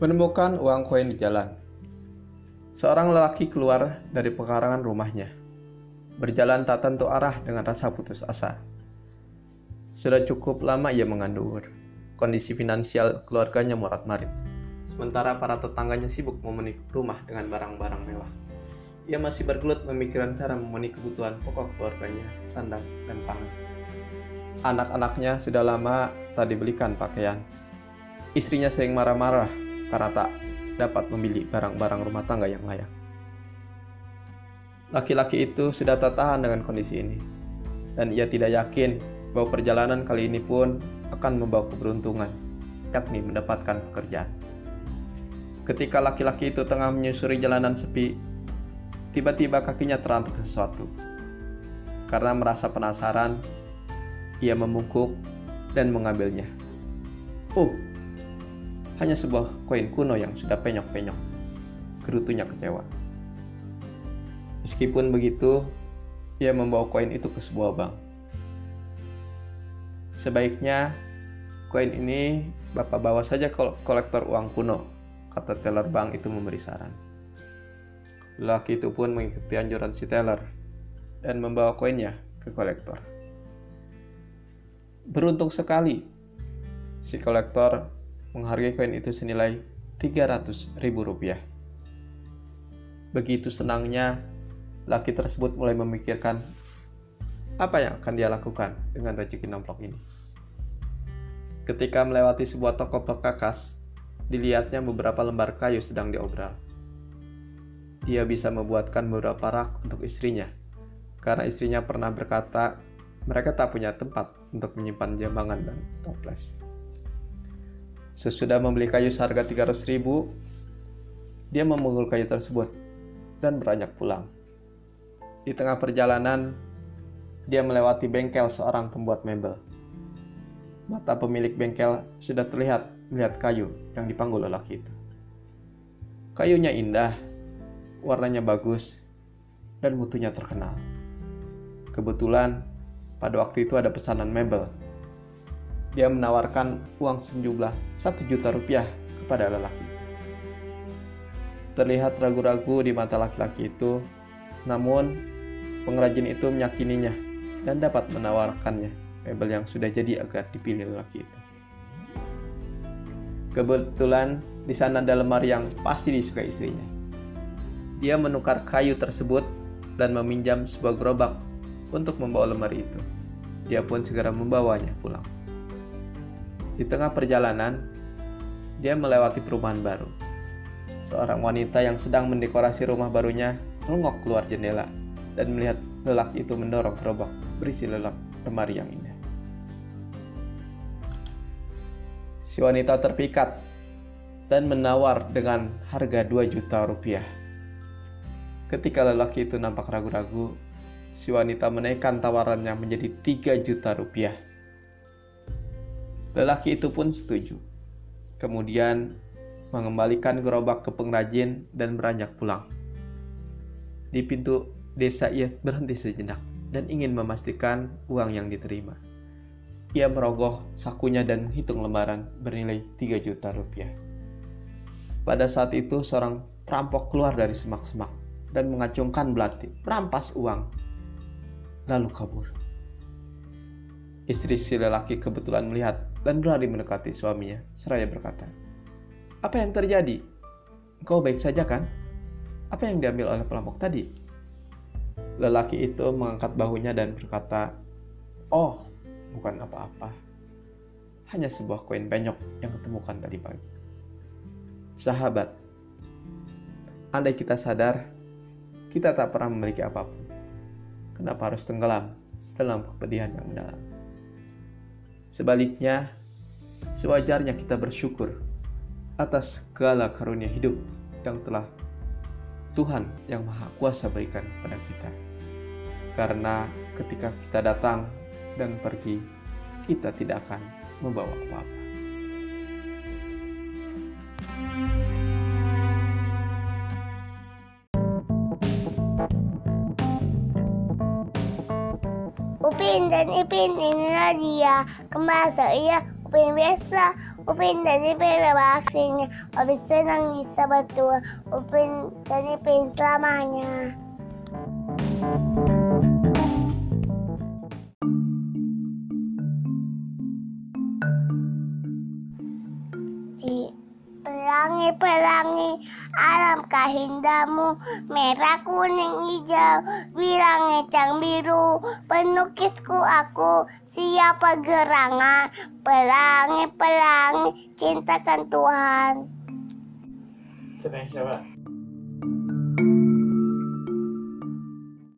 Menemukan uang koin di jalan. Seorang lelaki keluar dari pekarangan rumahnya. Berjalan tak tentu arah dengan rasa putus asa. Sudah cukup lama ia menganggur. Kondisi finansial keluarganya morat-marit. Sementara para tetangganya sibuk memenuhi rumah dengan barang-barang mewah. Ia masih bergelut memikirkan cara memenuhi kebutuhan pokok keluarganya, sandang, dan pangan. Anak-anaknya sudah lama tak dibelikan pakaian. Istrinya sering marah-marah karena tak dapat memilih barang-barang rumah tangga yang layak. Laki-laki itu sudah tak tahan dengan kondisi ini, dan ia tidak yakin bahwa perjalanan kali ini pun akan membawa keberuntungan, yakni mendapatkan pekerjaan. Ketika laki-laki itu tengah menyusuri jalanan sepi, tiba-tiba kakinya terantuk sesuatu. Karena merasa penasaran, ia membungkuk dan mengambilnya. Oh, hanya sebuah koin kuno yang sudah penyok-penyok. Gerutunya kecewa. Meskipun begitu, ia membawa koin itu ke sebuah bank. Sebaiknya koin ini Bapak bawa saja ke kolektor uang kuno, kata teller bank itu memberi saran. Laki itu pun mengikuti anjuran si teller dan membawa koinnya ke kolektor. Beruntung sekali, si kolektor menghargai koin itu senilai 300 ribu rupiah. Begitu senangnya, laki tersebut mulai memikirkan apa yang akan dia lakukan dengan rezeki nomplok ini. Ketika melewati sebuah toko perkakas, dilihatnya beberapa lembar kayu sedang diobral. Dia bisa membuatkan beberapa rak untuk istrinya, karena istrinya pernah berkata mereka tak punya tempat untuk menyimpan jambangan dan toples. Sesudah membeli kayu seharga 300 ribu, dia memukul kayu tersebut dan beranjak pulang. Di tengah perjalanan, dia melewati bengkel seorang pembuat mebel. Mata pemilik bengkel sudah terlihat melihat kayu yang dipanggul lelaki itu. Kayunya indah, warnanya bagus, dan mutunya terkenal. Kebetulan, pada waktu itu ada pesanan mebel dia menawarkan uang sejumlah satu juta rupiah kepada lelaki. Terlihat ragu-ragu di mata laki-laki itu, namun pengrajin itu meyakininya dan dapat menawarkannya mebel yang sudah jadi agar dipilih lelaki itu. Kebetulan di sana ada lemari yang pasti disukai istrinya. Dia menukar kayu tersebut dan meminjam sebuah gerobak untuk membawa lemari itu. Dia pun segera membawanya pulang. Di tengah perjalanan, dia melewati perumahan baru. Seorang wanita yang sedang mendekorasi rumah barunya melongok keluar jendela dan melihat lelaki itu mendorong gerobak berisi lelak lemari yang indah. Si wanita terpikat dan menawar dengan harga 2 juta rupiah. Ketika lelaki itu nampak ragu-ragu, si wanita menaikkan tawarannya menjadi 3 juta rupiah. Lelaki itu pun setuju. Kemudian mengembalikan gerobak ke pengrajin dan beranjak pulang. Di pintu desa ia berhenti sejenak dan ingin memastikan uang yang diterima. Ia merogoh sakunya dan menghitung lembaran bernilai 3 juta rupiah. Pada saat itu seorang perampok keluar dari semak-semak dan mengacungkan belati, merampas uang, lalu kabur. Istri si lelaki kebetulan melihat dan berlari mendekati suaminya seraya berkata, Apa yang terjadi? Kau baik saja kan? Apa yang diambil oleh perampok tadi? Lelaki itu mengangkat bahunya dan berkata, Oh, bukan apa-apa. Hanya sebuah koin penyok yang ketemukan tadi pagi. Sahabat, andai kita sadar, kita tak pernah memiliki apa pun. Kenapa harus tenggelam dalam kepedihan yang mendalam? Sebaliknya, sewajarnya kita bersyukur atas segala karunia hidup yang telah Tuhan yang Maha Kuasa berikan kepada kita. Karena ketika kita datang dan pergi, kita tidak akan membawa apa-apa. Upin dan Ipin inilah dia. Kembali saya Upin biasa, Upin dan Ipin berbaktinya, Upin senang bisa betul, Upin dan Ipin selamanya. Di pelangi-pelangi alam kahindamu merah kuning hijau bilang ngecang biru penukisku aku siapa gerangan pelangi-pelangi cintakan Tuhan Senang siapa?